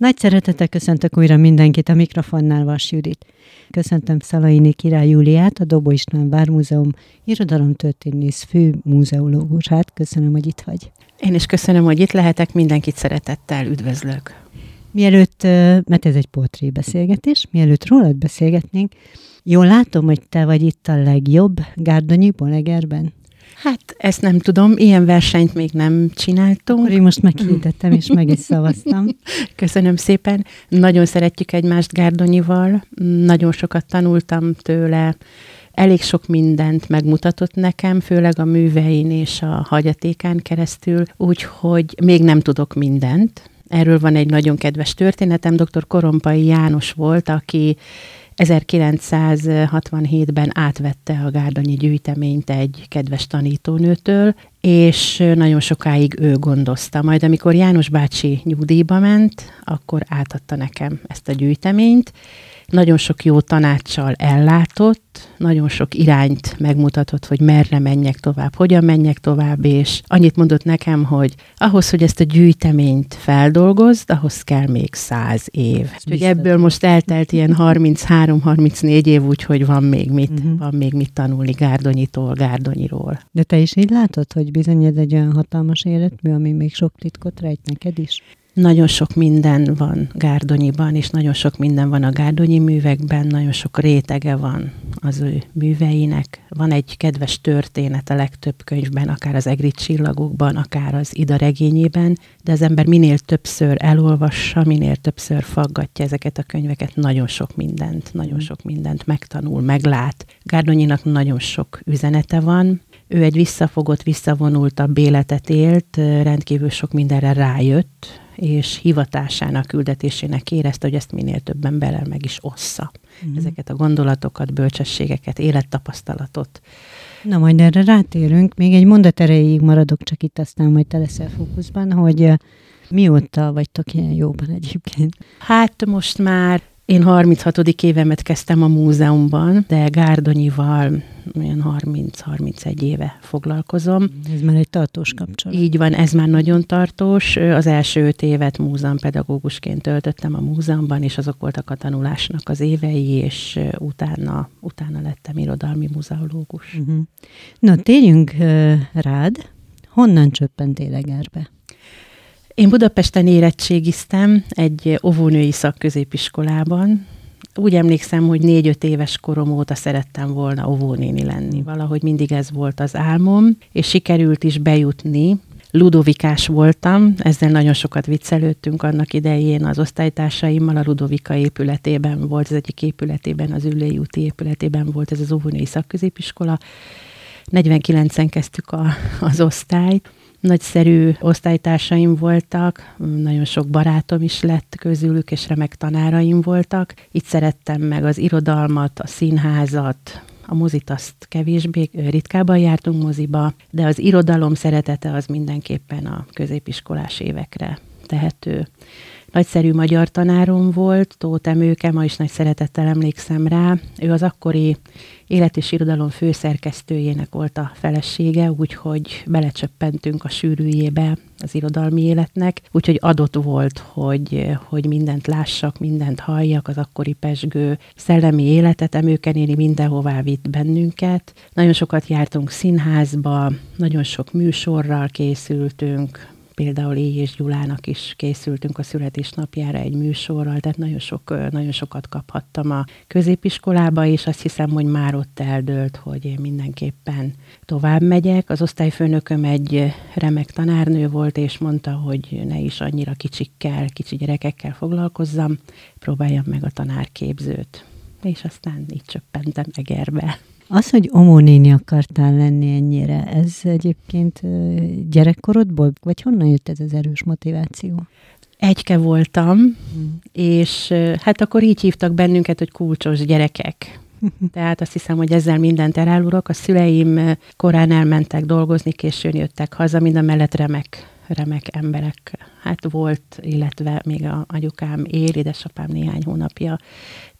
Nagy szeretettel köszöntök újra mindenkit a mikrofonnál, Vas Judit. Köszöntöm Szalaini Király Júliát, a Dobó István Vármúzeum irodalomtörténész fő múzeológusát. Köszönöm, hogy itt vagy. Én is köszönöm, hogy itt lehetek, mindenkit szeretettel üdvözlök. Mielőtt, mert ez egy portré beszélgetés, mielőtt rólad beszélgetnénk, jól látom, hogy te vagy itt a legjobb Gárdonyi Bolegerben? Hát ezt nem tudom, ilyen versenyt még nem csináltunk. Akkor én most meghirdettem, és meg is szavaztam. Köszönöm szépen. Nagyon szeretjük egymást Gárdonyival. Nagyon sokat tanultam tőle. Elég sok mindent megmutatott nekem, főleg a művein és a hagyatékán keresztül, úgyhogy még nem tudok mindent. Erről van egy nagyon kedves történetem. Dr. Korompai János volt, aki 1967-ben átvette a Gárdonyi gyűjteményt egy kedves tanítónőtől, és nagyon sokáig ő gondozta. Majd amikor János bácsi nyugdíjba ment, akkor átadta nekem ezt a gyűjteményt, nagyon sok jó tanácssal ellátott, nagyon sok irányt megmutatott, hogy merre menjek tovább, hogyan menjek tovább, és annyit mondott nekem, hogy ahhoz, hogy ezt a gyűjteményt feldolgozd, ahhoz kell még száz év. Úgyhogy ebből most eltelt ilyen 33-34 év, úgyhogy van még mit, uh-huh. van még mit tanulni Gárdonyitól, Gárdonyiról. De te is így látod, hogy bizony ez egy olyan hatalmas életmű, ami még sok titkot rejt neked is? Nagyon sok minden van Gárdonyiban, és nagyon sok minden van a Gárdonyi művekben, nagyon sok rétege van az ő műveinek. Van egy kedves történet a legtöbb könyvben, akár az Egri csillagokban, akár az Ida regényében, de az ember minél többször elolvassa, minél többször faggatja ezeket a könyveket, nagyon sok mindent, nagyon sok mindent megtanul, meglát. Gárdonyinak nagyon sok üzenete van, ő egy visszafogott, visszavonultabb életet élt, rendkívül sok mindenre rájött, és hivatásának, küldetésének érezte, hogy ezt minél több emberrel meg is ossza. Mm. Ezeket a gondolatokat, bölcsességeket, élettapasztalatot. Na, majd erre rátérünk. Még egy mondat erejéig maradok csak itt, aztán majd te leszel fókuszban, hogy mióta vagytok ilyen jóban egyébként? Hát most már én 36. évemet kezdtem a múzeumban, de Gárdonyival olyan 30-31 éve foglalkozom. Ez már egy tartós kapcsolat. Így van, ez már nagyon tartós. Az első öt évet múzeumpedagógusként töltöttem a múzeumban, és azok voltak a tanulásnak az évei, és utána, utána lettem irodalmi muzeológus. Uh-huh. Na, térjünk uh, rád. Honnan csöppentél Egerbe? Én Budapesten érettségiztem egy óvónői szakközépiskolában. Úgy emlékszem, hogy négy-öt éves korom óta szerettem volna óvónéni lenni. Valahogy mindig ez volt az álmom, és sikerült is bejutni. Ludovikás voltam, ezzel nagyon sokat viccelődtünk annak idején az osztálytársaimmal, a Ludovika épületében volt, az egyik épületében, az Üllői úti épületében volt ez az óvónői szakközépiskola. 49-en kezdtük a, az osztályt, Nagyszerű osztálytársaim voltak, nagyon sok barátom is lett közülük, és remek tanáraim voltak. Itt szerettem meg az irodalmat, a színházat, a mozit azt kevésbé, ritkábban jártunk moziba, de az irodalom szeretete az mindenképpen a középiskolás évekre tehető nagyszerű magyar tanárom volt, Tóth Emőke, ma is nagy szeretettel emlékszem rá. Ő az akkori élet és irodalom főszerkesztőjének volt a felesége, úgyhogy belecsöppentünk a sűrűjébe az irodalmi életnek, úgyhogy adott volt, hogy, hogy mindent lássak, mindent halljak, az akkori pesgő szellemi életet, Emőke néni mindenhová vitt bennünket. Nagyon sokat jártunk színházba, nagyon sok műsorral készültünk, például Éj és Gyulának is készültünk a születésnapjára egy műsorral, tehát nagyon, sok, nagyon sokat kaphattam a középiskolába, és azt hiszem, hogy már ott eldőlt, hogy én mindenképpen tovább megyek. Az osztályfőnököm egy remek tanárnő volt, és mondta, hogy ne is annyira kicsikkel, kicsi gyerekekkel foglalkozzam, próbáljam meg a tanárképzőt. És aztán így csöppentem Egerbe. Az, hogy omónéni akartál lenni ennyire, ez egyébként gyerekkorodból, vagy honnan jött ez az erős motiváció? Egyke voltam, hmm. és hát akkor így hívtak bennünket, hogy kulcsos gyerekek. Tehát azt hiszem, hogy ezzel mindent elárulok. A szüleim korán elmentek dolgozni, későn jöttek haza, mind a mellett remek, remek emberek hát volt, illetve még a anyukám él, édesapám néhány hónapja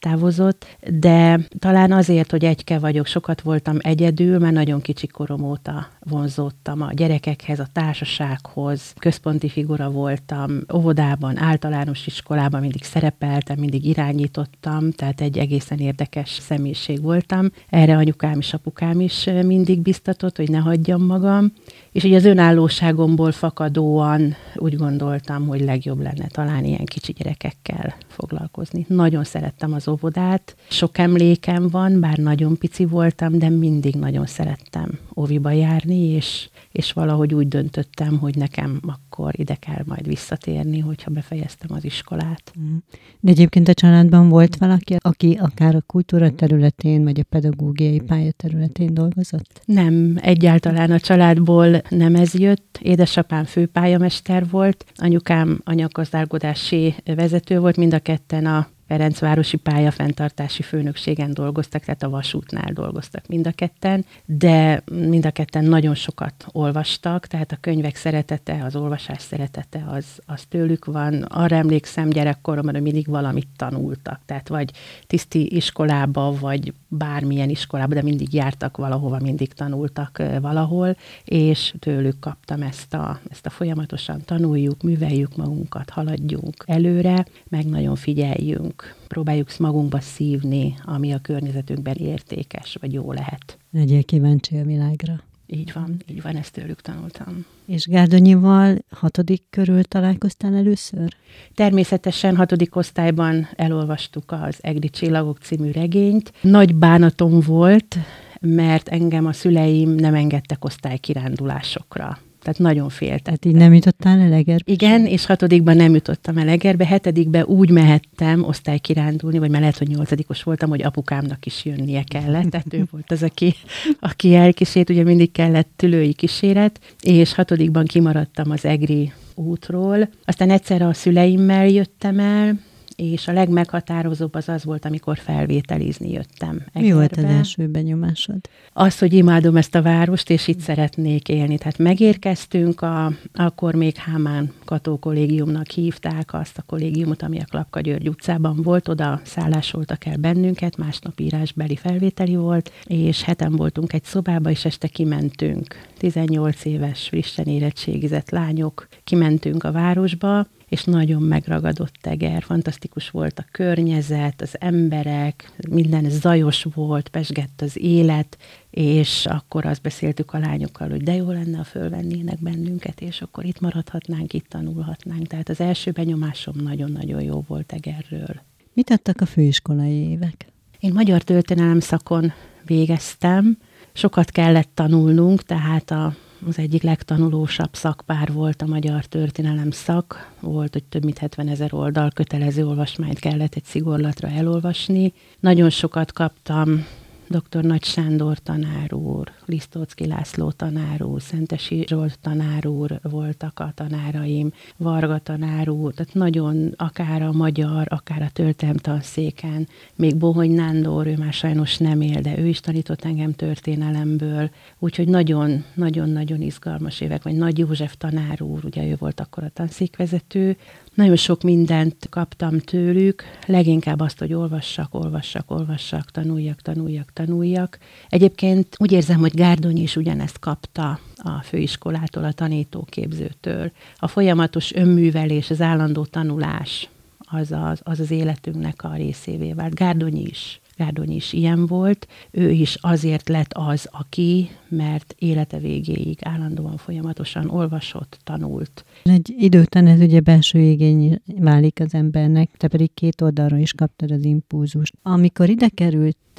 távozott, de talán azért, hogy egyke vagyok, sokat voltam egyedül, mert nagyon kicsi korom óta vonzódtam a gyerekekhez, a társasághoz, központi figura voltam, óvodában, általános iskolában mindig szerepeltem, mindig irányítottam, tehát egy egészen érdekes személyiség voltam. Erre anyukám és apukám is mindig biztatott, hogy ne hagyjam magam, és így az önállóságomból fakadóan úgy gondoltam, hogy legjobb lenne talán ilyen kicsi gyerekekkel foglalkozni. Nagyon szerettem az óvodát, sok emlékem van, bár nagyon pici voltam, de mindig nagyon szerettem óviba járni, és, és valahogy úgy döntöttem, hogy nekem akkor ide kell majd visszatérni, hogyha befejeztem az iskolát. Mm. De egyébként a családban volt valaki, aki akár a kultúra területén, vagy a pedagógiai pálya területén dolgozott? Nem, egyáltalán a családból nem ez jött. Édesapám főpályamester volt, anyukám anyagazdálkodási vezető volt, mind a ketten a Ferencvárosi pályafenntartási főnökségen dolgoztak, tehát a vasútnál dolgoztak mind a ketten, de mind a ketten nagyon sokat olvastak, tehát a könyvek szeretete, az olvasás szeretete az, az tőlük van. Arra emlékszem gyerekkoromban, hogy mindig valamit tanultak, tehát vagy tiszti iskolába, vagy bármilyen iskolába, de mindig jártak valahova, mindig tanultak valahol, és tőlük kaptam ezt a, ezt a folyamatosan tanuljuk, műveljük magunkat, haladjunk előre, meg nagyon figyeljünk próbáljuk magunkba szívni, ami a környezetünkben értékes, vagy jó lehet. Legyél kíváncsi a világra. Így van, így van, ezt tőlük tanultam. És Gárdonyival hatodik körül találkoztál először? Természetesen hatodik osztályban elolvastuk az Egri Csillagok című regényt. Nagy bánatom volt, mert engem a szüleim nem engedtek osztálykirándulásokra tehát nagyon féltem. Tehát így nem jutottál el Egerbe? Igen, és hatodikban nem jutottam el Egerbe, hetedikben úgy mehettem osztálykirándulni, vagy már lehet, hogy nyolcadikos voltam, hogy apukámnak is jönnie kellett, tehát ő volt az, aki, aki elkísért, ugye mindig kellett tülői kíséret, és hatodikban kimaradtam az Egri útról. Aztán egyszer a szüleimmel jöttem el, és a legmeghatározóbb az az volt, amikor felvételizni jöttem. Egerbe. Mi volt az első benyomásod? Az, hogy imádom ezt a várost, és itt szeretnék élni. Tehát megérkeztünk, a, akkor még Hámán Kató kollégiumnak hívták azt a kollégiumot, ami a Klapka György utcában volt, oda szállásoltak el bennünket, másnap írásbeli felvételi volt, és heten voltunk egy szobába, és este kimentünk. 18 éves, frissen érettségizett lányok, kimentünk a városba, és nagyon megragadott teger. Fantasztikus volt a környezet, az emberek, minden zajos volt, pesgett az élet, és akkor azt beszéltük a lányokkal, hogy de jó lenne, ha fölvennének bennünket, és akkor itt maradhatnánk, itt tanulhatnánk. Tehát az első benyomásom nagyon-nagyon jó volt Egerről. Mit adtak a főiskolai évek? Én magyar történelem szakon végeztem, sokat kellett tanulnunk, tehát a az egyik legtanulósabb szakpár volt a magyar történelem szak. Volt, hogy több mint 70 ezer oldal kötelező olvasmányt kellett egy szigorlatra elolvasni. Nagyon sokat kaptam dr. Nagy Sándor tanár úr, Lisztócki László tanár úr, Szentesi Zsolt tanár úr voltak a tanáraim, Varga tanár úr, tehát nagyon akár a magyar, akár a történelem tanszéken, még Bohony Nándor, ő már sajnos nem él, de ő is tanított engem történelemből, úgyhogy nagyon-nagyon-nagyon izgalmas évek, vagy Nagy József tanár úr, ugye ő volt akkor a tanszékvezető, nagyon sok mindent kaptam tőlük, leginkább azt, hogy olvassak, olvassak, olvassak, tanuljak, tanuljak, tanuljak. Egyébként úgy érzem, hogy Gárdony is ugyanezt kapta a főiskolától, a tanítóképzőtől. A folyamatos önművelés, az állandó tanulás az az, az, az életünknek a részévé vált. Gárdony is. Gárdony is ilyen volt. Ő is azért lett az, aki, mert élete végéig állandóan folyamatosan olvasott, tanult. Egy idő után ez ugye belső igény válik az embernek, te pedig két oldalról is kaptad az impulzust. Amikor ide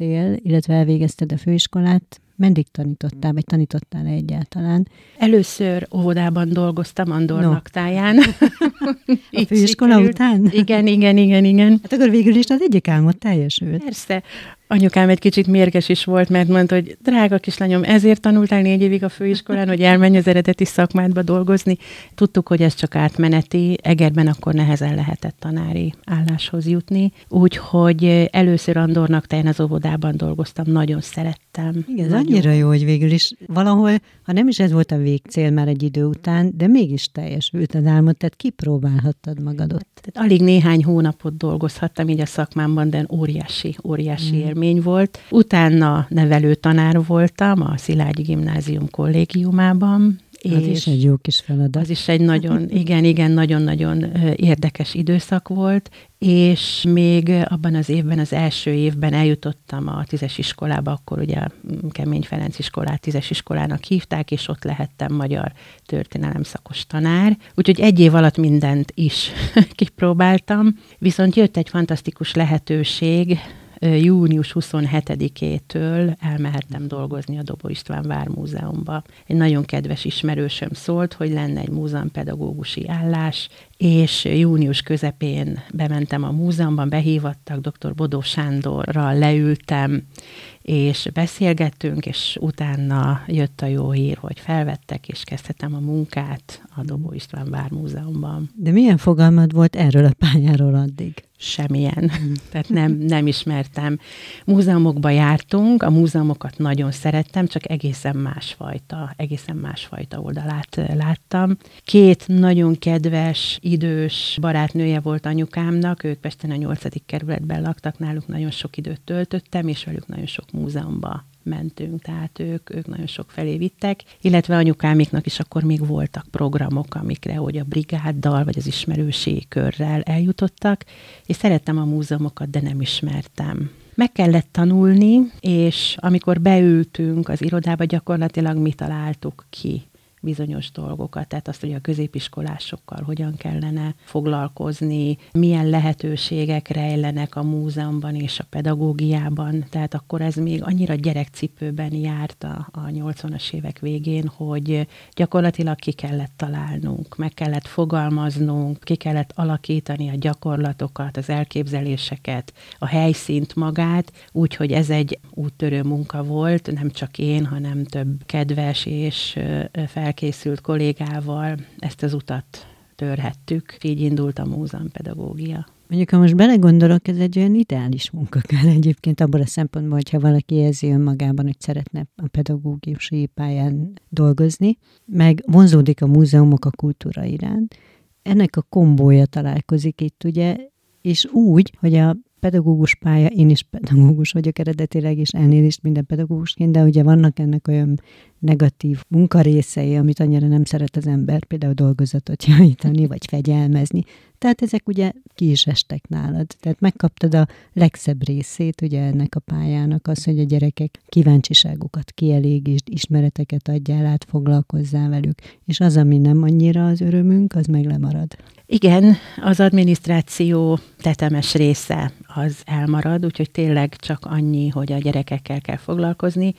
kerültél, illetve elvégezted a főiskolát, meddig tanítottál, vagy tanítottál -e egyáltalán? Először óvodában dolgoztam Andornak no. táján. a főiskola után? Igen, igen, igen, igen. Hát akkor végül is az egyik álmod teljesült. Persze. Anyukám egy kicsit mérges is volt, mert mondta, hogy drága kislányom, ezért tanultál négy évig a főiskolán, hogy elmenj az eredeti szakmádba dolgozni. Tudtuk, hogy ez csak átmeneti, Egerben akkor nehezen lehetett tanári álláshoz jutni, úgyhogy először Andornak teljen az óvodában dolgoztam, nagyon szerettem. Igen, ez nagyon. annyira jó, hogy végül is valahol, ha nem is ez volt a végcél már egy idő után, de mégis teljesült az álmod, tehát kipróbálhattad magadot. Tehát alig néhány hónapot dolgozhattam így a szakmámban, de óriási, óriási mm. élmény volt. Utána nevelő tanár voltam a Szilágyi Gimnázium kollégiumában, az is egy jó kis feladat. Az is egy nagyon, igen, igen, nagyon-nagyon érdekes időszak volt, és még abban az évben, az első évben eljutottam a tízes iskolába, akkor ugye a Kemény Ferenc iskolát tízes iskolának hívták, és ott lehettem magyar történelem szakos tanár. Úgyhogy egy év alatt mindent is kipróbáltam, viszont jött egy fantasztikus lehetőség, június 27-től elmehettem dolgozni a Dobó István Vármúzeumba. Egy nagyon kedves ismerősöm szólt, hogy lenne egy múzeumpedagógusi állás, és június közepén bementem a múzeumban, behívattak, dr. Bodó Sándorral leültem, és beszélgettünk, és utána jött a jó hír, hogy felvettek, és kezdhetem a munkát a Dobó István Vármúzeumban. De milyen fogalmad volt erről a pályáról addig? Semmilyen. Mm. Tehát nem, nem ismertem. Múzeumokba jártunk, a múzeumokat nagyon szerettem, csak egészen másfajta, egészen másfajta oldalát láttam. Két nagyon kedves, idős barátnője volt anyukámnak, ők Pesten a nyolcadik kerületben laktak, náluk nagyon sok időt töltöttem, és velük nagyon sok múzeumba mentünk, tehát ők, ők nagyon sok felé vittek, illetve anyukámiknak is akkor még voltak programok, amikre, hogy a brigáddal, vagy az ismerősi körrel eljutottak, és szerettem a múzeumokat, de nem ismertem. Meg kellett tanulni, és amikor beültünk az irodába, gyakorlatilag mi találtuk ki bizonyos dolgokat, tehát azt, hogy a középiskolásokkal hogyan kellene foglalkozni, milyen lehetőségek rejlenek a múzeumban és a pedagógiában, tehát akkor ez még annyira gyerekcipőben járt a, a 80-as évek végén, hogy gyakorlatilag ki kellett találnunk, meg kellett fogalmaznunk, ki kellett alakítani a gyakorlatokat, az elképzeléseket, a helyszínt magát, úgyhogy ez egy úttörő munka volt, nem csak én, hanem több kedves és fel felkészült kollégával ezt az utat törhettük. Így indult a múzeumpedagógia. Mondjuk, ha most belegondolok, ez egy olyan ideális munka kell egyébként abban a szempontból, hogyha valaki érzi önmagában, hogy szeretne a pedagógiai pályán dolgozni, meg vonzódik a múzeumok a kultúra iránt. Ennek a kombója találkozik itt, ugye, és úgy, hogy a pedagógus pálya, én is pedagógus vagyok eredetileg, és elnézést minden pedagógusként, de ugye vannak ennek olyan negatív munkarészei, amit annyira nem szeret az ember, például dolgozatot javítani, vagy fegyelmezni. Tehát ezek ugye ki is estek nálad. Tehát megkaptad a legszebb részét ugye ennek a pályának, az, hogy a gyerekek kíváncsiságukat kielégítsd, ismereteket adjál át, foglalkozzál velük. És az, ami nem annyira az örömünk, az meg lemarad. Igen, az adminisztráció tetemes része az elmarad, úgyhogy tényleg csak annyi, hogy a gyerekekkel kell foglalkozni,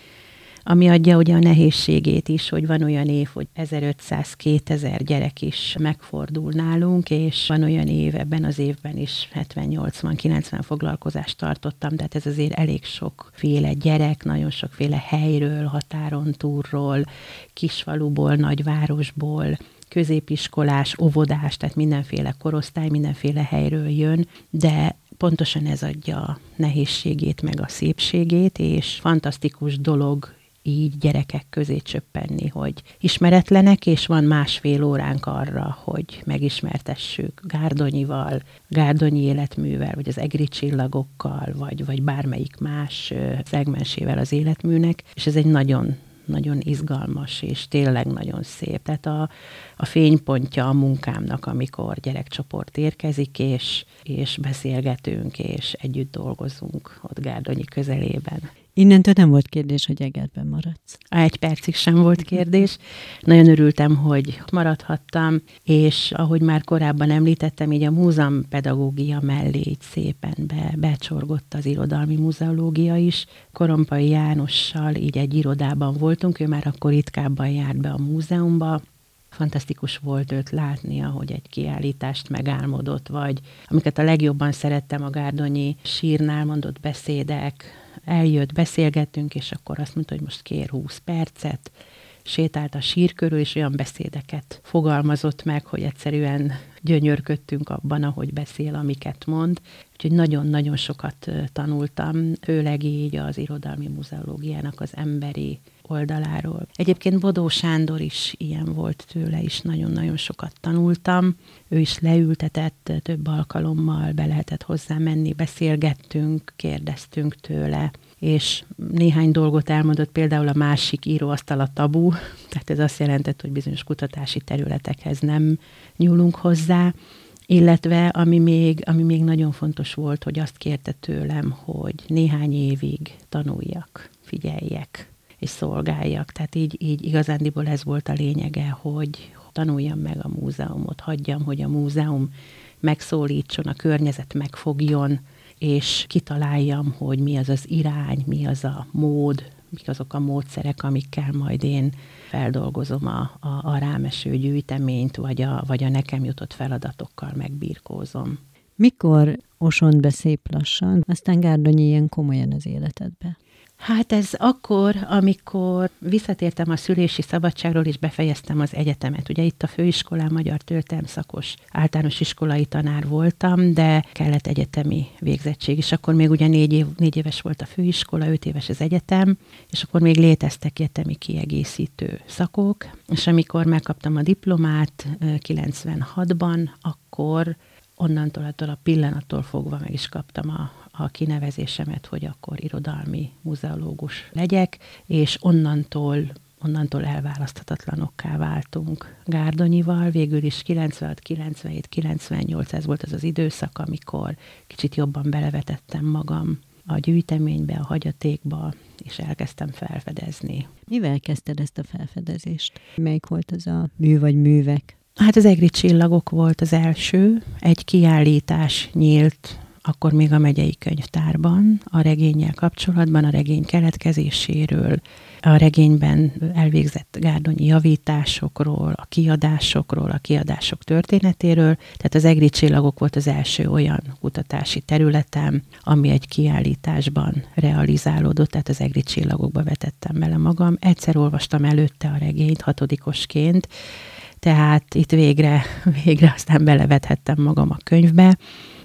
ami adja ugye a nehézségét is, hogy van olyan év, hogy 1500-2000 gyerek is megfordul nálunk, és van olyan év, ebben az évben is 70-80-90 foglalkozást tartottam, tehát ez azért elég sokféle gyerek, nagyon sokféle helyről, határon túlról, kisfaluból, nagyvárosból, középiskolás, óvodás, tehát mindenféle korosztály, mindenféle helyről jön, de pontosan ez adja a nehézségét, meg a szépségét, és fantasztikus dolog így gyerekek közé csöppenni, hogy ismeretlenek, és van másfél óránk arra, hogy megismertessük Gárdonyival, Gárdonyi életművel, vagy az egri csillagokkal, vagy, vagy bármelyik más szegmensével az életműnek, és ez egy nagyon nagyon izgalmas, és tényleg nagyon szép. Tehát a, a fénypontja a munkámnak, amikor gyerekcsoport érkezik, és, és beszélgetünk, és együtt dolgozunk ott Gárdonyi közelében. Innentől nem volt kérdés, hogy Egerben maradsz. Egy percig sem volt kérdés. Nagyon örültem, hogy maradhattam, és ahogy már korábban említettem, így a múzeum pedagógia mellé így szépen be, becsorgott az irodalmi muzeológia is. Korompai Jánossal így egy irodában voltunk, ő már akkor ritkábban járt be a múzeumba, fantasztikus volt őt látni, ahogy egy kiállítást megálmodott, vagy amiket a legjobban szerettem a Gárdonyi sírnál mondott beszédek, eljött, beszélgettünk, és akkor azt mondta, hogy most kér 20 percet, sétált a sír körül, és olyan beszédeket fogalmazott meg, hogy egyszerűen gyönyörködtünk abban, ahogy beszél, amiket mond. Úgyhogy nagyon-nagyon sokat tanultam, főleg így az irodalmi muzeológiának az emberi oldaláról. Egyébként Bodó Sándor is ilyen volt tőle, is nagyon-nagyon sokat tanultam. Ő is leültetett több alkalommal, be lehetett hozzá menni, beszélgettünk, kérdeztünk tőle és néhány dolgot elmondott, például a másik íróasztal a tabu, tehát ez azt jelentett, hogy bizonyos kutatási területekhez nem nyúlunk hozzá, illetve ami még, ami még nagyon fontos volt, hogy azt kérte tőlem, hogy néhány évig tanuljak, figyeljek és szolgáljak. Tehát így, így igazándiból ez volt a lényege, hogy tanuljam meg a múzeumot, hagyjam, hogy a múzeum megszólítson, a környezet megfogjon, és kitaláljam, hogy mi az az irány, mi az a mód, mik azok a módszerek, amikkel majd én feldolgozom a, a, a rámeső gyűjteményt, vagy a, vagy a nekem jutott feladatokkal megbírkózom. Mikor osont be szép lassan, aztán Gárdonyi ilyen komolyan az életedbe? Hát ez akkor, amikor visszatértem a szülési szabadságról, és befejeztem az egyetemet. Ugye itt a főiskolán magyar történelm szakos általános iskolai tanár voltam, de kellett egyetemi végzettség, és akkor még ugye négy, év, négy éves volt a főiskola, öt éves az egyetem, és akkor még léteztek egyetemi kiegészítő szakok, és amikor megkaptam a diplomát 96-ban, akkor onnantól, attól a pillanattól fogva meg is kaptam a, a kinevezésemet, hogy akkor irodalmi muzeológus legyek, és onnantól onnantól elválaszthatatlanokká váltunk Gárdonyival. Végül is 96, 97, 98 ez volt az az időszak, amikor kicsit jobban belevetettem magam a gyűjteménybe, a hagyatékba, és elkezdtem felfedezni. Mivel kezdted ezt a felfedezést? Melyik volt az a mű vagy művek? Hát az egri csillagok volt az első. Egy kiállítás nyílt akkor még a megyei könyvtárban a regényel kapcsolatban, a regény keletkezéséről, a regényben elvégzett gárdonyi javításokról, a kiadásokról, a kiadások történetéről. Tehát az egri csillagok volt az első olyan kutatási területem, ami egy kiállításban realizálódott, tehát az egri csillagokba vetettem bele magam. Egyszer olvastam előtte a regényt hatodikosként, tehát itt végre, végre aztán belevethettem magam a könyvbe,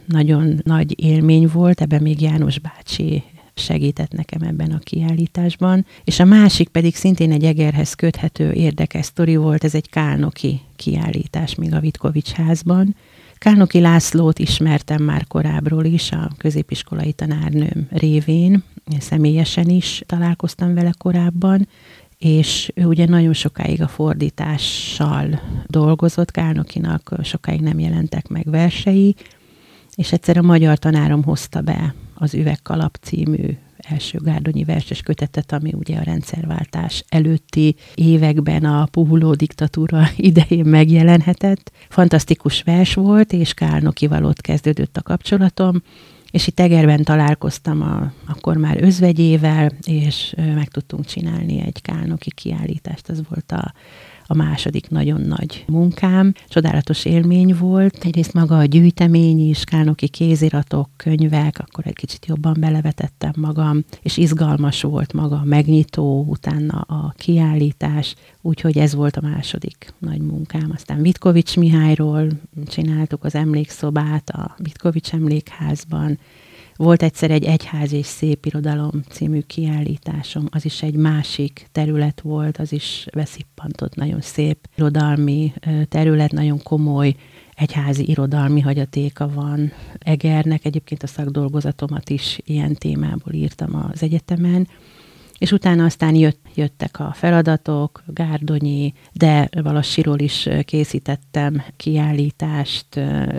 nagyon nagy élmény volt, ebben még János bácsi segített nekem ebben a kiállításban. És a másik pedig szintén egy Egerhez köthető érdekes sztori volt, ez egy Kálnoki kiállítás még a Vitkovics házban. Kálnoki Lászlót ismertem már korábbról is, a középiskolai tanárnőm révén, személyesen is találkoztam vele korábban, és ő ugye nagyon sokáig a fordítással dolgozott, Kálnokinak sokáig nem jelentek meg versei, és egyszer a magyar tanárom hozta be az Üvegkalap című első gárdonyi verses kötetet, ami ugye a rendszerváltás előtti években a puhuló diktatúra idején megjelenhetett. Fantasztikus vers volt, és Kálnokival ott kezdődött a kapcsolatom, és itt Egerben találkoztam a, akkor már özvegyével, és meg tudtunk csinálni egy Kálnoki kiállítást, az volt a a második nagyon nagy munkám. Csodálatos élmény volt. Egyrészt maga a gyűjtemény is, kálnoki kéziratok, könyvek, akkor egy kicsit jobban belevetettem magam, és izgalmas volt maga a megnyitó, utána a kiállítás, úgyhogy ez volt a második nagy munkám. Aztán Vitkovics Mihályról csináltuk az emlékszobát a Vitkovics emlékházban, volt egyszer egy Egyház és Szép Irodalom című kiállításom, az is egy másik terület volt, az is veszippantott, nagyon szép irodalmi terület, nagyon komoly egyházi irodalmi hagyatéka van Egernek. Egyébként a szakdolgozatomat is ilyen témából írtam az egyetemen, és utána aztán jött, jöttek a feladatok, Gárdonyi, de Valassiról is készítettem kiállítást,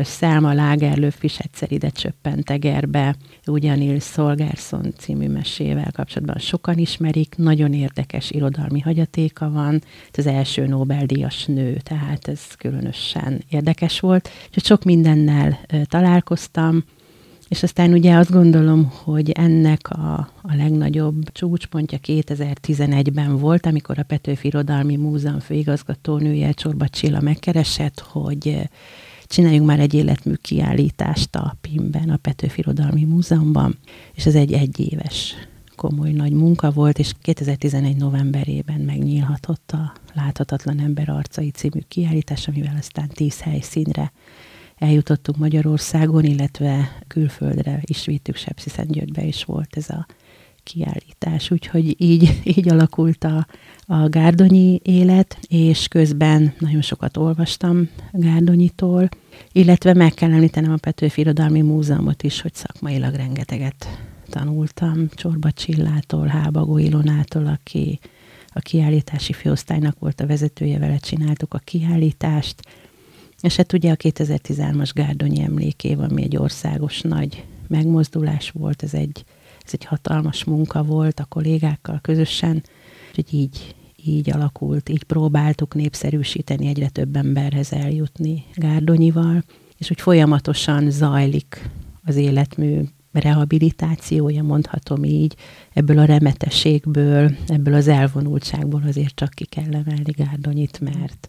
Szelma Lágerlöf is egyszer ide csöppent Egerbe, ugyanígy Szolgárszon című mesével kapcsolatban sokan ismerik, nagyon érdekes irodalmi hagyatéka van, ez az első Nobel-díjas nő, tehát ez különösen érdekes volt, és sok mindennel találkoztam, és aztán ugye azt gondolom, hogy ennek a, a legnagyobb csúcspontja 2011-ben volt, amikor a Petőfi Irodalmi Múzeum főigazgatónője Csorba Csilla megkeresett, hogy csináljunk már egy életmű kiállítást a PIM-ben, a Petőfi Irodalmi Múzeumban, és ez egy egyéves komoly nagy munka volt, és 2011 novemberében megnyílhatott a Láthatatlan ember arcai című kiállítás, amivel aztán tíz helyszínre eljutottunk Magyarországon, illetve külföldre is vittük, Sepsiszentgyörgybe is volt ez a kiállítás, úgyhogy így, így alakult a, a gárdonyi élet, és közben nagyon sokat olvastam Gárdonyitól, illetve meg kell említenem a Petőfi Irodalmi Múzeumot is, hogy szakmailag rengeteget tanultam Csorba Csillától, Hábagó Ilonától, aki a kiállítási főosztálynak volt a vezetője, vele csináltuk a kiállítást, és hát ugye a 2013-as Gárdonyi emlékév, ami egy országos nagy megmozdulás volt, ez egy, ez egy hatalmas munka volt a kollégákkal közösen, úgyhogy így, így alakult, így próbáltuk népszerűsíteni, egyre több emberhez eljutni Gárdonyival, és úgy folyamatosan zajlik az életmű rehabilitációja, mondhatom így, ebből a remetességből, ebből az elvonultságból azért csak ki kell emelni Gárdonyit, mert,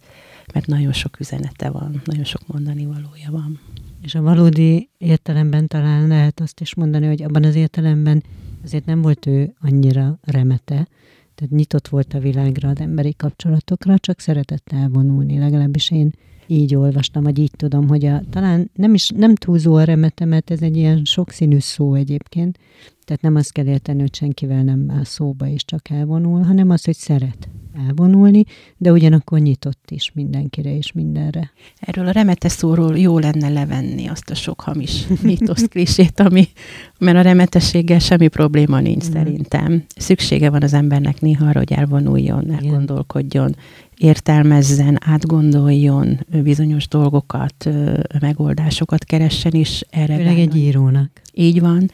mert nagyon sok üzenete van, nagyon sok mondani valója van. És a valódi értelemben talán lehet azt is mondani, hogy abban az értelemben azért nem volt ő annyira remete, tehát nyitott volt a világra, az emberi kapcsolatokra, csak szeretett elvonulni, legalábbis én így olvastam, vagy így tudom, hogy a, talán nem is nem túlzó a remete, mert ez egy ilyen sokszínű szó egyébként, tehát nem azt kell érteni, hogy senkivel nem áll szóba és csak elvonul, hanem az, hogy szeret elvonulni, de ugyanakkor nyitott is mindenkire és mindenre. Erről a remete szóról jó lenne levenni azt a sok hamis mítosz klisét, ami, mert a remetességgel semmi probléma nincs mm. szerintem. Szüksége van az embernek néha arra, hogy elvonuljon, elgondolkodjon, értelmezzen, átgondoljon bizonyos dolgokat, megoldásokat keressen, is erre. Főleg egy írónak. Így van.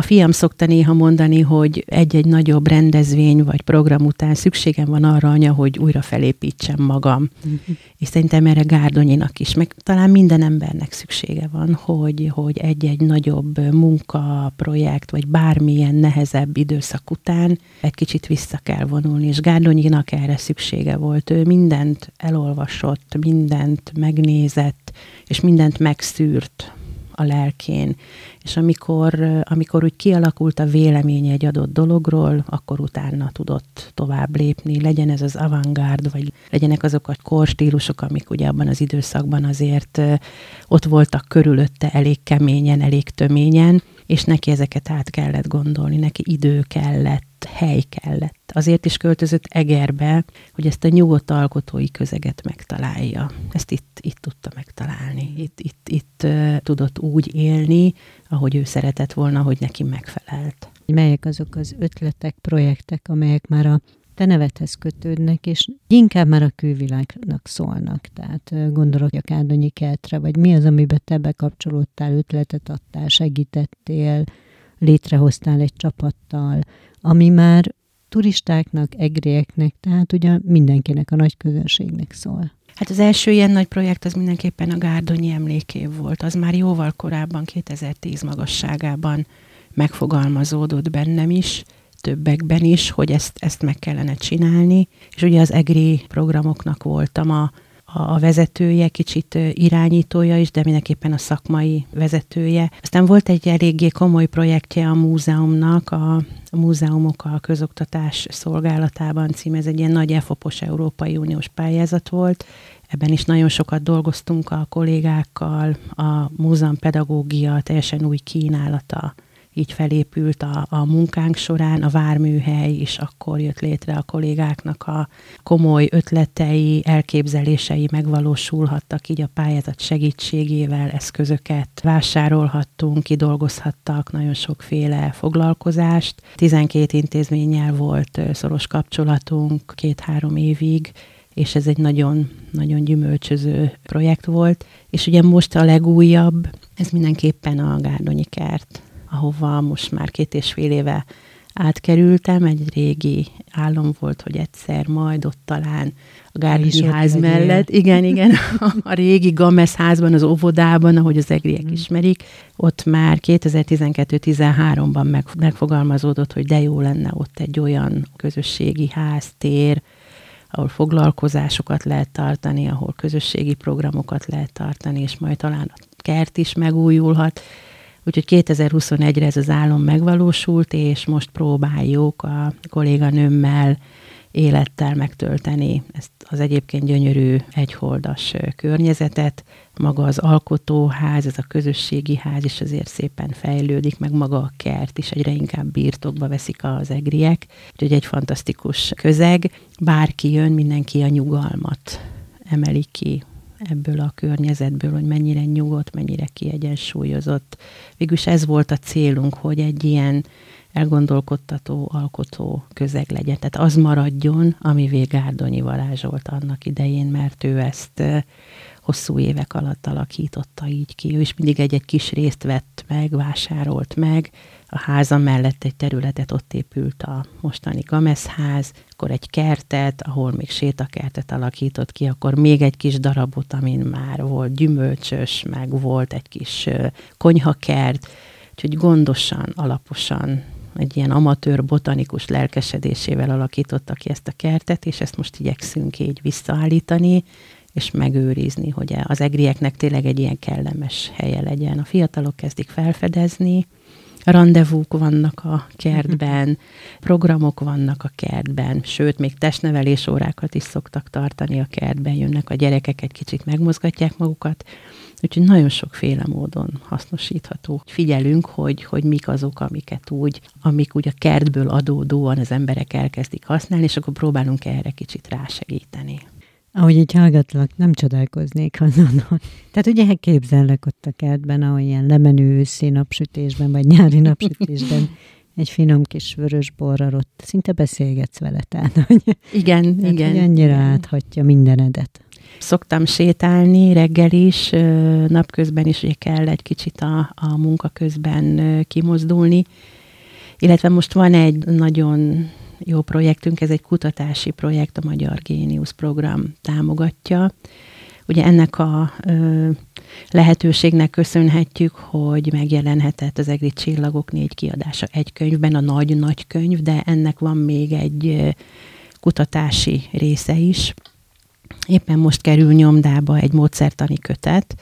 A fiam szokta néha mondani, hogy egy-egy nagyobb rendezvény vagy program után szükségem van arra, anya, hogy újra felépítsem magam. Uh-huh. És szerintem erre Gárdonyinak is, meg talán minden embernek szüksége van, hogy, hogy egy-egy nagyobb munka, projekt, vagy bármilyen nehezebb időszak után egy kicsit vissza kell vonulni, és Gárdonyinak erre szüksége volt. Ő mindent elolvasott, mindent megnézett, és mindent megszűrt a lelkén. És amikor, amikor úgy kialakult a véleménye egy adott dologról, akkor utána tudott tovább lépni. Legyen ez az avantgárd, vagy legyenek azok a korstílusok, amik ugye abban az időszakban azért ott voltak körülötte elég keményen, elég töményen, és neki ezeket át kellett gondolni, neki idő kellett, hely kellett. Azért is költözött Egerbe, hogy ezt a nyugodt alkotói közeget megtalálja. Ezt itt, itt tudta megtalálni. Itt, itt, itt uh, tudott úgy élni, ahogy ő szeretett volna, hogy neki megfelelt. Melyek azok az ötletek, projektek, amelyek már a te nevedhez kötődnek, és inkább már a külvilágnak szólnak. Tehát gondolok a Kárdonyi kertre, vagy mi az, amiben te bekapcsolódtál, ötletet adtál, segítettél, létrehoztál egy csapattal, ami már turistáknak, egrieknek, tehát ugye mindenkinek, a nagy közönségnek szól. Hát az első ilyen nagy projekt az mindenképpen a Gárdonyi emlékév volt. Az már jóval korábban, 2010 magasságában megfogalmazódott bennem is, többekben is, hogy ezt, ezt meg kellene csinálni. És ugye az EGRI programoknak voltam a, a vezetője, kicsit irányítója is, de mindenképpen a szakmai vezetője. Aztán volt egy eléggé komoly projektje a múzeumnak, a, a múzeumok a közoktatás szolgálatában cím, ez egy ilyen nagy EFOPOS Európai Uniós pályázat volt, Ebben is nagyon sokat dolgoztunk a kollégákkal, a múzeum pedagógia teljesen új kínálata így felépült a, a munkánk során, a várműhely is akkor jött létre a kollégáknak a komoly ötletei, elképzelései megvalósulhattak így a pályázat segítségével, eszközöket vásárolhattunk, kidolgozhattak nagyon sokféle foglalkozást. 12 intézménnyel volt szoros kapcsolatunk két-három évig, és ez egy nagyon, nagyon gyümölcsöző projekt volt. És ugye most a legújabb, ez mindenképpen a Gárdonyi kert ahova most már két és fél éve átkerültem, egy régi álom volt, hogy egyszer majd ott talán a Gárdonyi ház mellett, igen, igen, a, a régi Gamesz házban, az óvodában, ahogy az egriek mm. ismerik, ott már 2012-13-ban meg, megfogalmazódott, hogy de jó lenne ott egy olyan közösségi ház, tér, ahol foglalkozásokat lehet tartani, ahol közösségi programokat lehet tartani, és majd talán a kert is megújulhat Úgyhogy 2021-re ez az álom megvalósult, és most próbáljuk a kolléganőmmel élettel megtölteni ezt az egyébként gyönyörű egyholdas környezetet. Maga az alkotóház, ez a közösségi ház is azért szépen fejlődik, meg maga a kert is egyre inkább birtokba veszik az egriek. Úgyhogy egy fantasztikus közeg. Bárki jön, mindenki a nyugalmat emeli ki ebből a környezetből, hogy mennyire nyugodt, mennyire kiegyensúlyozott. Végülis ez volt a célunk, hogy egy ilyen elgondolkodtató, alkotó közeg legyen. Tehát az maradjon, ami Gárdonyi Varázs volt annak idején, mert ő ezt hosszú évek alatt alakította így ki. Ő is mindig egy-egy kis részt vett meg, vásárolt meg. A háza mellett egy területet ott épült a mostani Gameszház, akkor egy kertet, ahol még sétakertet alakított ki, akkor még egy kis darabot, amin már volt gyümölcsös, meg volt egy kis konyhakert, úgyhogy gondosan, alaposan egy ilyen amatőr botanikus lelkesedésével alakította ki ezt a kertet, és ezt most igyekszünk így visszaállítani, és megőrizni, hogy az egrieknek tényleg egy ilyen kellemes helye legyen. A fiatalok kezdik felfedezni, rendezvúk vannak a kertben, programok vannak a kertben, sőt, még testnevelés órákat is szoktak tartani a kertben, jönnek a gyerekek, egy kicsit megmozgatják magukat, Úgyhogy nagyon sokféle módon hasznosítható. Figyelünk, hogy, hogy mik azok, amiket úgy, amik úgy a kertből adódóan az emberek elkezdik használni, és akkor próbálunk erre kicsit rásegíteni. Ahogy így hallgatlak, nem csodálkoznék azon. Tehát ugye képzellek ott a kertben, ahol ilyen lemenő őszi napsütésben, vagy nyári napsütésben egy finom kis vörös borral ott szinte beszélgetsz vele, tehát, hogy, igen, tehát, igen. Hogy annyira áthatja mindenedet. Szoktam sétálni reggel is, napközben is ugye kell egy kicsit a, a munka közben kimozdulni, illetve most van egy nagyon jó projektünk, ez egy kutatási projekt, a Magyar Géniusz program támogatja. Ugye ennek a ö, lehetőségnek köszönhetjük, hogy megjelenhetett az EGRI Csillagok négy kiadása egy könyvben, a nagy-nagy könyv, de ennek van még egy kutatási része is, Éppen most kerül nyomdába egy módszertani kötet,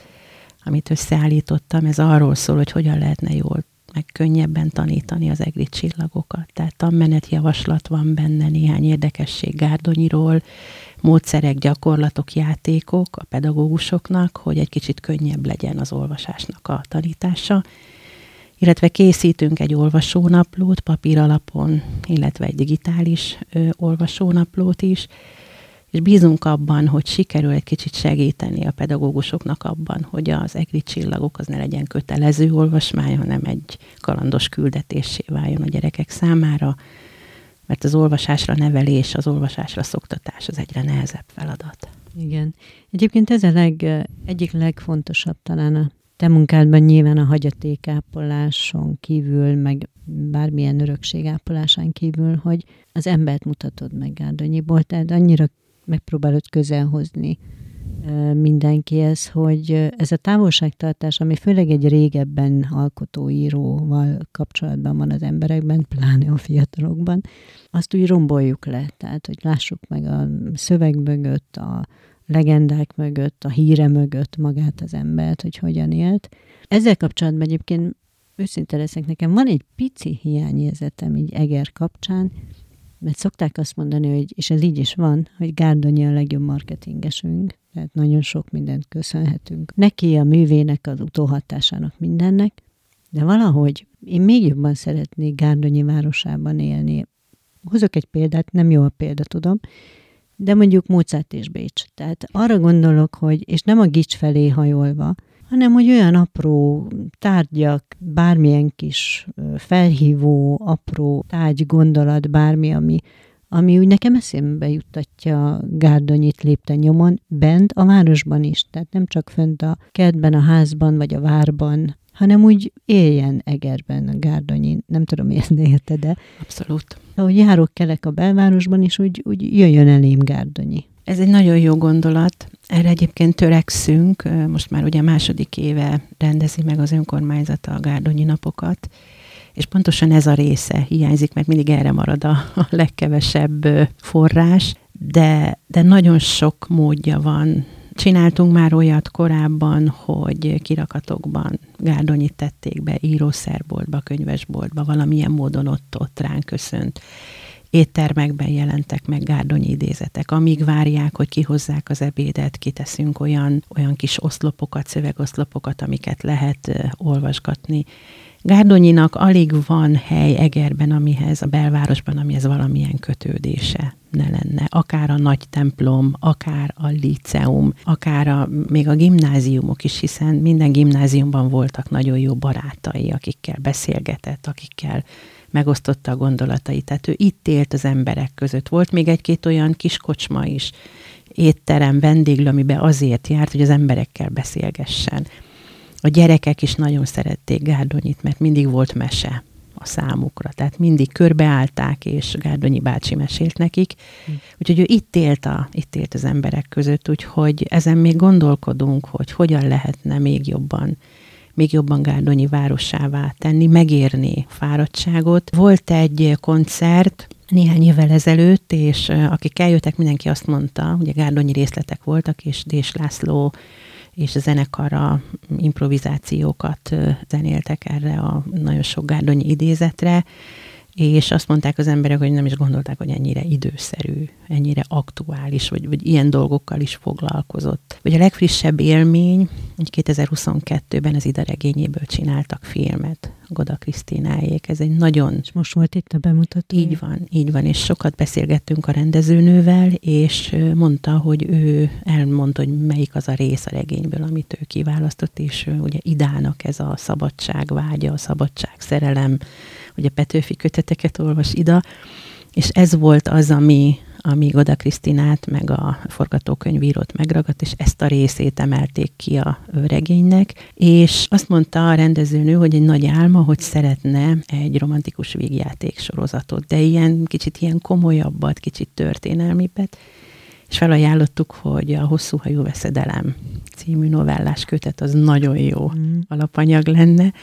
amit összeállítottam. Ez arról szól, hogy hogyan lehetne jól meg könnyebben tanítani az egri csillagokat. Tehát tanmenet javaslat van benne, néhány érdekesség Gárdonyiról, módszerek, gyakorlatok, játékok a pedagógusoknak, hogy egy kicsit könnyebb legyen az olvasásnak a tanítása. Illetve készítünk egy olvasónaplót papír alapon, illetve egy digitális ö, olvasónaplót is, és bízunk abban, hogy sikerül egy kicsit segíteni a pedagógusoknak abban, hogy az egri csillagok az ne legyen kötelező olvasmány, hanem egy kalandos küldetésé váljon a gyerekek számára, mert az olvasásra nevelés, az olvasásra szoktatás az egyre nehezebb feladat. Igen. Egyébként ez a leg, egyik legfontosabb talán a te munkádban nyilván a hagyatékápoláson kívül, meg bármilyen örökségápolásán kívül, hogy az embert mutatod meg Gárdonyiból, tehát annyira megpróbálod közel hozni mindenkihez, hogy ez a távolságtartás, ami főleg egy régebben alkotóíróval kapcsolatban van az emberekben, pláne a fiatalokban, azt úgy romboljuk le. Tehát, hogy lássuk meg a szöveg mögött, a legendák mögött, a híre mögött magát az embert, hogy hogyan élt. Ezzel kapcsolatban egyébként őszinte leszek, nekem van egy pici hiányérzetem így Eger kapcsán, mert szokták azt mondani, hogy, és ez így is van, hogy Gárdonyi a legjobb marketingesünk, tehát nagyon sok mindent köszönhetünk. Neki a művének, az utóhatásának mindennek, de valahogy én még jobban szeretnék Gárdonyi városában élni. Hozok egy példát, nem jó a példa, tudom, de mondjuk Mozart és Bécs. Tehát arra gondolok, hogy, és nem a gics felé hajolva, hanem hogy olyan apró tárgyak, bármilyen kis felhívó, apró tárgy, gondolat, bármi, ami, ami úgy nekem eszembe juttatja Gárdonyit lépte nyomon, bent a városban is, tehát nem csak fönt a kertben, a házban vagy a várban, hanem úgy éljen Egerben a Gárdonyi, nem tudom, érni érte, de... Abszolút. Ahogy járok kelek a belvárosban, és úgy, úgy jöjjön elém Gárdonyi. Ez egy nagyon jó gondolat. Erre egyébként törekszünk. Most már ugye második éve rendezi meg az önkormányzata a Gárdonyi napokat, és pontosan ez a része hiányzik, mert mindig erre marad a, a legkevesebb forrás, de, de nagyon sok módja van. Csináltunk már olyat korábban, hogy kirakatokban Gárdonyit tették be írószerboltba, könyvesboltba, valamilyen módon ott, ott ránk köszönt éttermekben jelentek meg gárdonyi idézetek. Amíg várják, hogy kihozzák az ebédet, kiteszünk olyan, olyan kis oszlopokat, szövegoszlopokat, amiket lehet olvasgatni. Gárdonyinak alig van hely Egerben, amihez, a belvárosban, amihez valamilyen kötődése ne lenne. Akár a nagy templom, akár a liceum, akár a, még a gimnáziumok is, hiszen minden gimnáziumban voltak nagyon jó barátai, akikkel beszélgetett, akikkel megosztotta a gondolatait. Tehát ő itt élt az emberek között. Volt még egy-két olyan kis kocsma is, étterem, vendéglő, amiben azért járt, hogy az emberekkel beszélgessen. A gyerekek is nagyon szerették Gárdonyit, mert mindig volt mese a számukra. Tehát mindig körbeállták, és Gárdonyi bácsi mesélt nekik. Hm. Úgyhogy ő itt élt, a, itt élt az emberek között, úgyhogy ezen még gondolkodunk, hogy hogyan lehetne még jobban még jobban Gárdonyi városává tenni, megérni fáradtságot. Volt egy koncert, néhány évvel ezelőtt, és akik eljöttek, mindenki azt mondta, ugye Gárdonyi részletek voltak, és Dés László és a zenekara improvizációkat zenéltek erre a nagyon sok Gárdonyi idézetre, és azt mondták az emberek, hogy nem is gondolták, hogy ennyire időszerű, ennyire aktuális, vagy, vagy ilyen dolgokkal is foglalkozott. Vagy a legfrissebb élmény, hogy 2022-ben az Ida regényéből csináltak filmet, Goda Krisztináék. Ez egy nagyon... És most volt itt a bemutató. Így van, így van, és sokat beszélgettünk a rendezőnővel, és mondta, hogy ő elmondta, hogy melyik az a rész a regényből, amit ő kiválasztott, és ugye Idának ez a szabadság vágya, a szabadság szerelem, hogy a Petőfi köteteket olvas Ida, és ez volt az, ami, ami Goda Krisztinát, meg a forgatókönyvírót megragadt, és ezt a részét emelték ki a regénynek, és azt mondta a rendezőnő, hogy egy nagy álma, hogy szeretne egy romantikus végjáték sorozatot, de ilyen kicsit ilyen komolyabbat, kicsit történelmibet, és felajánlottuk, hogy a Hosszú hajú veszedelem című novellás kötet az nagyon jó mm. alapanyag lenne,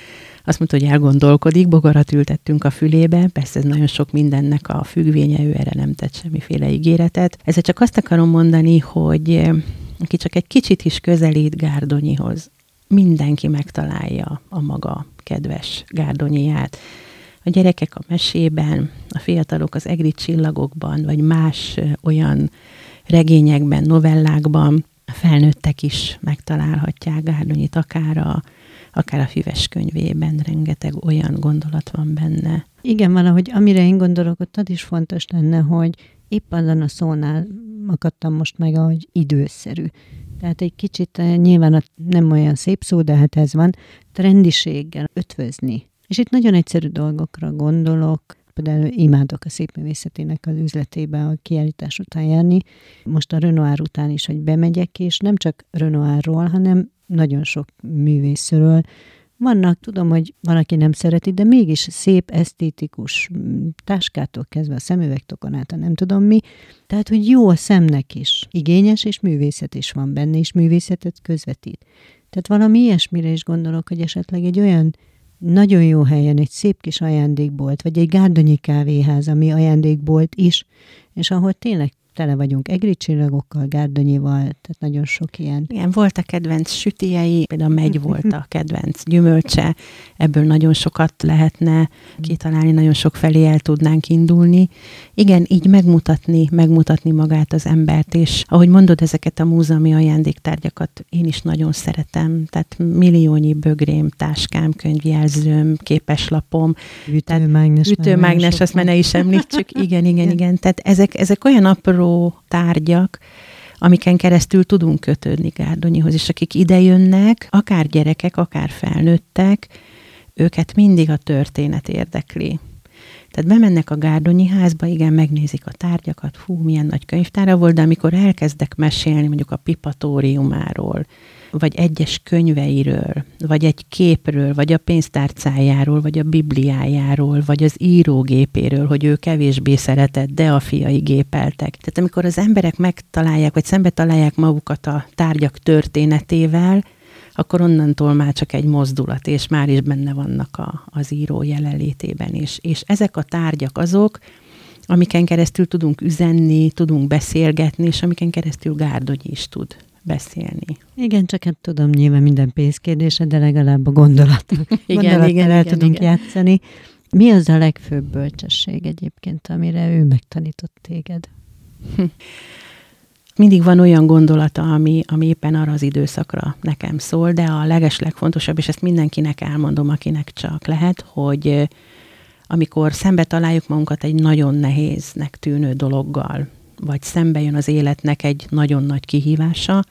azt mondta, hogy elgondolkodik, bogarat ültettünk a fülébe, persze ez nagyon sok mindennek a függvénye, ő erre nem tett semmiféle ígéretet. Ezzel csak azt akarom mondani, hogy eh, aki csak egy kicsit is közelít Gárdonyihoz, mindenki megtalálja a maga kedves Gárdonyiját. A gyerekek a mesében, a fiatalok az egri csillagokban, vagy más eh, olyan regényekben, novellákban, a felnőttek is megtalálhatják Gárdonyit, akár a akár a füves könyvében rengeteg olyan gondolat van benne. Igen, valahogy amire én gondolok, ott az is fontos lenne, hogy épp azon a szónál akadtam most meg, hogy időszerű. Tehát egy kicsit eh, nyilván a, nem olyan szép szó, de hát ez van, trendiséggel ötvözni. És itt nagyon egyszerű dolgokra gondolok, például imádok a szép művészetének az üzletébe a kiállítás után járni. Most a Renoir után is, hogy bemegyek, és nem csak Renoirról, hanem nagyon sok művészről. Vannak, tudom, hogy van, aki nem szereti, de mégis szép, esztétikus táskától kezdve a szemüvegtokon át, nem tudom mi. Tehát, hogy jó a szemnek is. Igényes, és művészet is van benne, és művészetet közvetít. Tehát valami ilyesmire is gondolok, hogy esetleg egy olyan nagyon jó helyen egy szép kis ajándékbolt, vagy egy gárdonyi kávéház, ami ajándékbolt is, és ahol tényleg tele vagyunk egri csillagokkal, gárdonyival, tehát nagyon sok ilyen. Igen, volt a kedvenc sütiei, például megy volt a kedvenc gyümölcse, ebből nagyon sokat lehetne kitalálni, nagyon sok felé el tudnánk indulni. Igen, így megmutatni, megmutatni magát az embert, és ahogy mondod, ezeket a múzeumi ajándéktárgyakat én is nagyon szeretem, tehát milliónyi bögrém, táskám, könyvjelzőm, képeslapom, ütőmágnes, ütőmágnes azt már ne is említsük, igen, igen, igen, tehát ezek, ezek olyan apró apró tárgyak, amiken keresztül tudunk kötődni Gárdonyihoz, és akik idejönnek, akár gyerekek, akár felnőttek, őket mindig a történet érdekli. Tehát bemennek a Gárdonyi házba, igen, megnézik a tárgyakat, hú, milyen nagy könyvtára volt, de amikor elkezdek mesélni mondjuk a pipatóriumáról, vagy egyes könyveiről, vagy egy képről, vagy a pénztárcájáról, vagy a bibliájáról, vagy az írógépéről, hogy ő kevésbé szeretett, de a fiai gépeltek. Tehát amikor az emberek megtalálják, vagy szembe találják magukat a tárgyak történetével, akkor onnantól már csak egy mozdulat, és már is benne vannak a, az író jelenlétében is. És ezek a tárgyak azok, amiken keresztül tudunk üzenni, tudunk beszélgetni, és amiken keresztül Gárdonyi is tud beszélni. Igen, csak hát tudom, nyilván minden pénzkérdése, de legalább a gondolat. igen, igen, el igen, tudunk igen. játszani. Mi az a legfőbb bölcsesség egyébként, amire ő megtanított téged? Mindig van olyan gondolata, ami, ami éppen arra az időszakra nekem szól, de a leges legfontosabb, és ezt mindenkinek elmondom, akinek csak lehet, hogy amikor szembe találjuk magunkat egy nagyon nehéznek tűnő dologgal, vagy szembe jön az életnek egy nagyon nagy kihívása,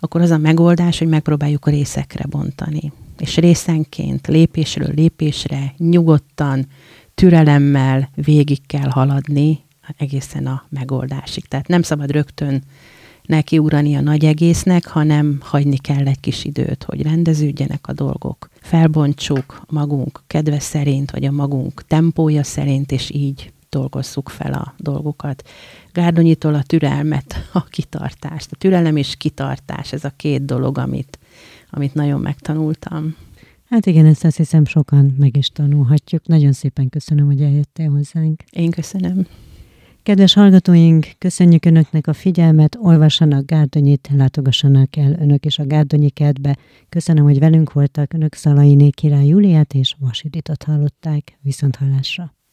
akkor az a megoldás, hogy megpróbáljuk részekre bontani. És részenként, lépésről lépésre, nyugodtan, türelemmel végig kell haladni egészen a megoldásig. Tehát nem szabad rögtön nekiugrani a nagy egésznek, hanem hagyni kell egy kis időt, hogy rendeződjenek a dolgok. Felbontsuk magunk kedve szerint, vagy a magunk tempója szerint, és így dolgozzuk fel a dolgokat. Gárdonyitól a türelmet, a kitartást. A türelem és kitartás, ez a két dolog, amit, amit nagyon megtanultam. Hát igen, ezt azt hiszem sokan meg is tanulhatjuk. Nagyon szépen köszönöm, hogy eljöttél hozzánk. Én köszönöm. Kedves hallgatóink, köszönjük Önöknek a figyelmet, olvassanak Gárdonyit, látogassanak el Önök is a Gárdonyi kertbe. Köszönöm, hogy velünk voltak. Önök Szalainé király Júliát és Vasiditot hallották. Viszont hallásra!